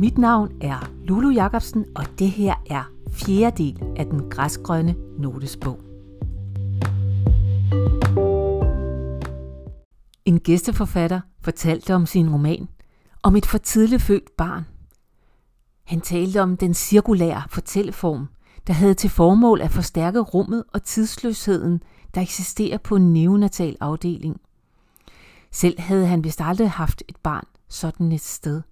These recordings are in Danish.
Mit navn er Lulu Jacobsen, og det her er fjerde del af den græsgrønne notesbog. En gæsteforfatter fortalte om sin roman om et for tidligt født barn. Han talte om den cirkulære fortælleform, der havde til formål at forstærke rummet og tidsløsheden, der eksisterer på en neonatal afdeling. Selv havde han vist aldrig haft et barn sådan et sted.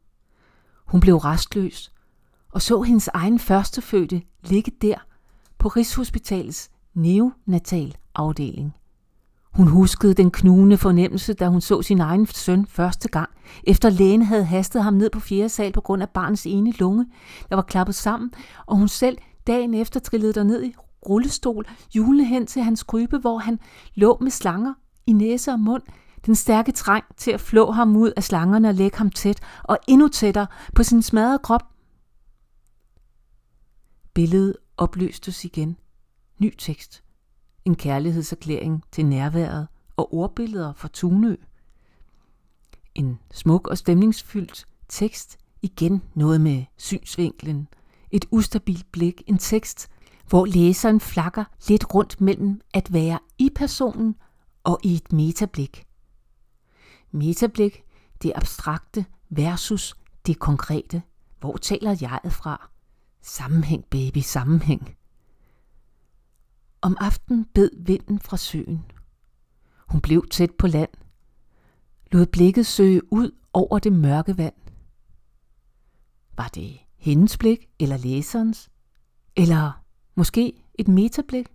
Hun blev restløs og så hendes egen førstefødte ligge der på Rigshospitalets neonatal afdeling. Hun huskede den knugende fornemmelse, da hun så sin egen søn første gang, efter lægen havde hastet ham ned på fjerde sal på grund af barnets ene lunge, der var klappet sammen, og hun selv dagen efter trillede der ned i rullestol, julende hen til hans krybe, hvor han lå med slanger i næse og mund, den stærke trang til at flå ham ud af slangerne og lægge ham tæt og endnu tættere på sin smadrede krop. Billedet opløstes igen. Ny tekst. En kærlighedserklæring til nærværet og ordbilleder fra Tunø. En smuk og stemningsfyldt tekst. Igen noget med synsvinklen. Et ustabilt blik. En tekst, hvor læseren flakker lidt rundt mellem at være i personen og i et metablik. Metablik, det abstrakte versus det konkrete. Hvor taler jeget fra? Sammenhæng, baby, sammenhæng. Om aftenen bed vinden fra søen. Hun blev tæt på land. Lod blikket søge ud over det mørke vand. Var det hendes blik eller læserens? Eller måske et metablik?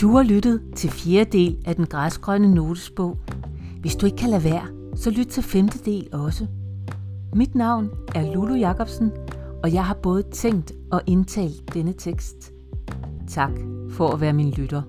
Du har lyttet til fjerde del af den græsgrønne notesbog. Hvis du ikke kan lade være, så lyt til femte del også. Mit navn er Lulu Jacobsen, og jeg har både tænkt og indtalt denne tekst. Tak for at være min lytter.